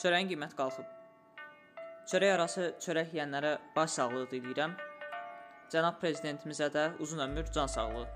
Çörəyin qiymət qalxıb. Çörək arası çörək yeyənlərə baş sağlığı diləyirəm. Cənab prezidentimizə də uzun ömür, can sağlığı.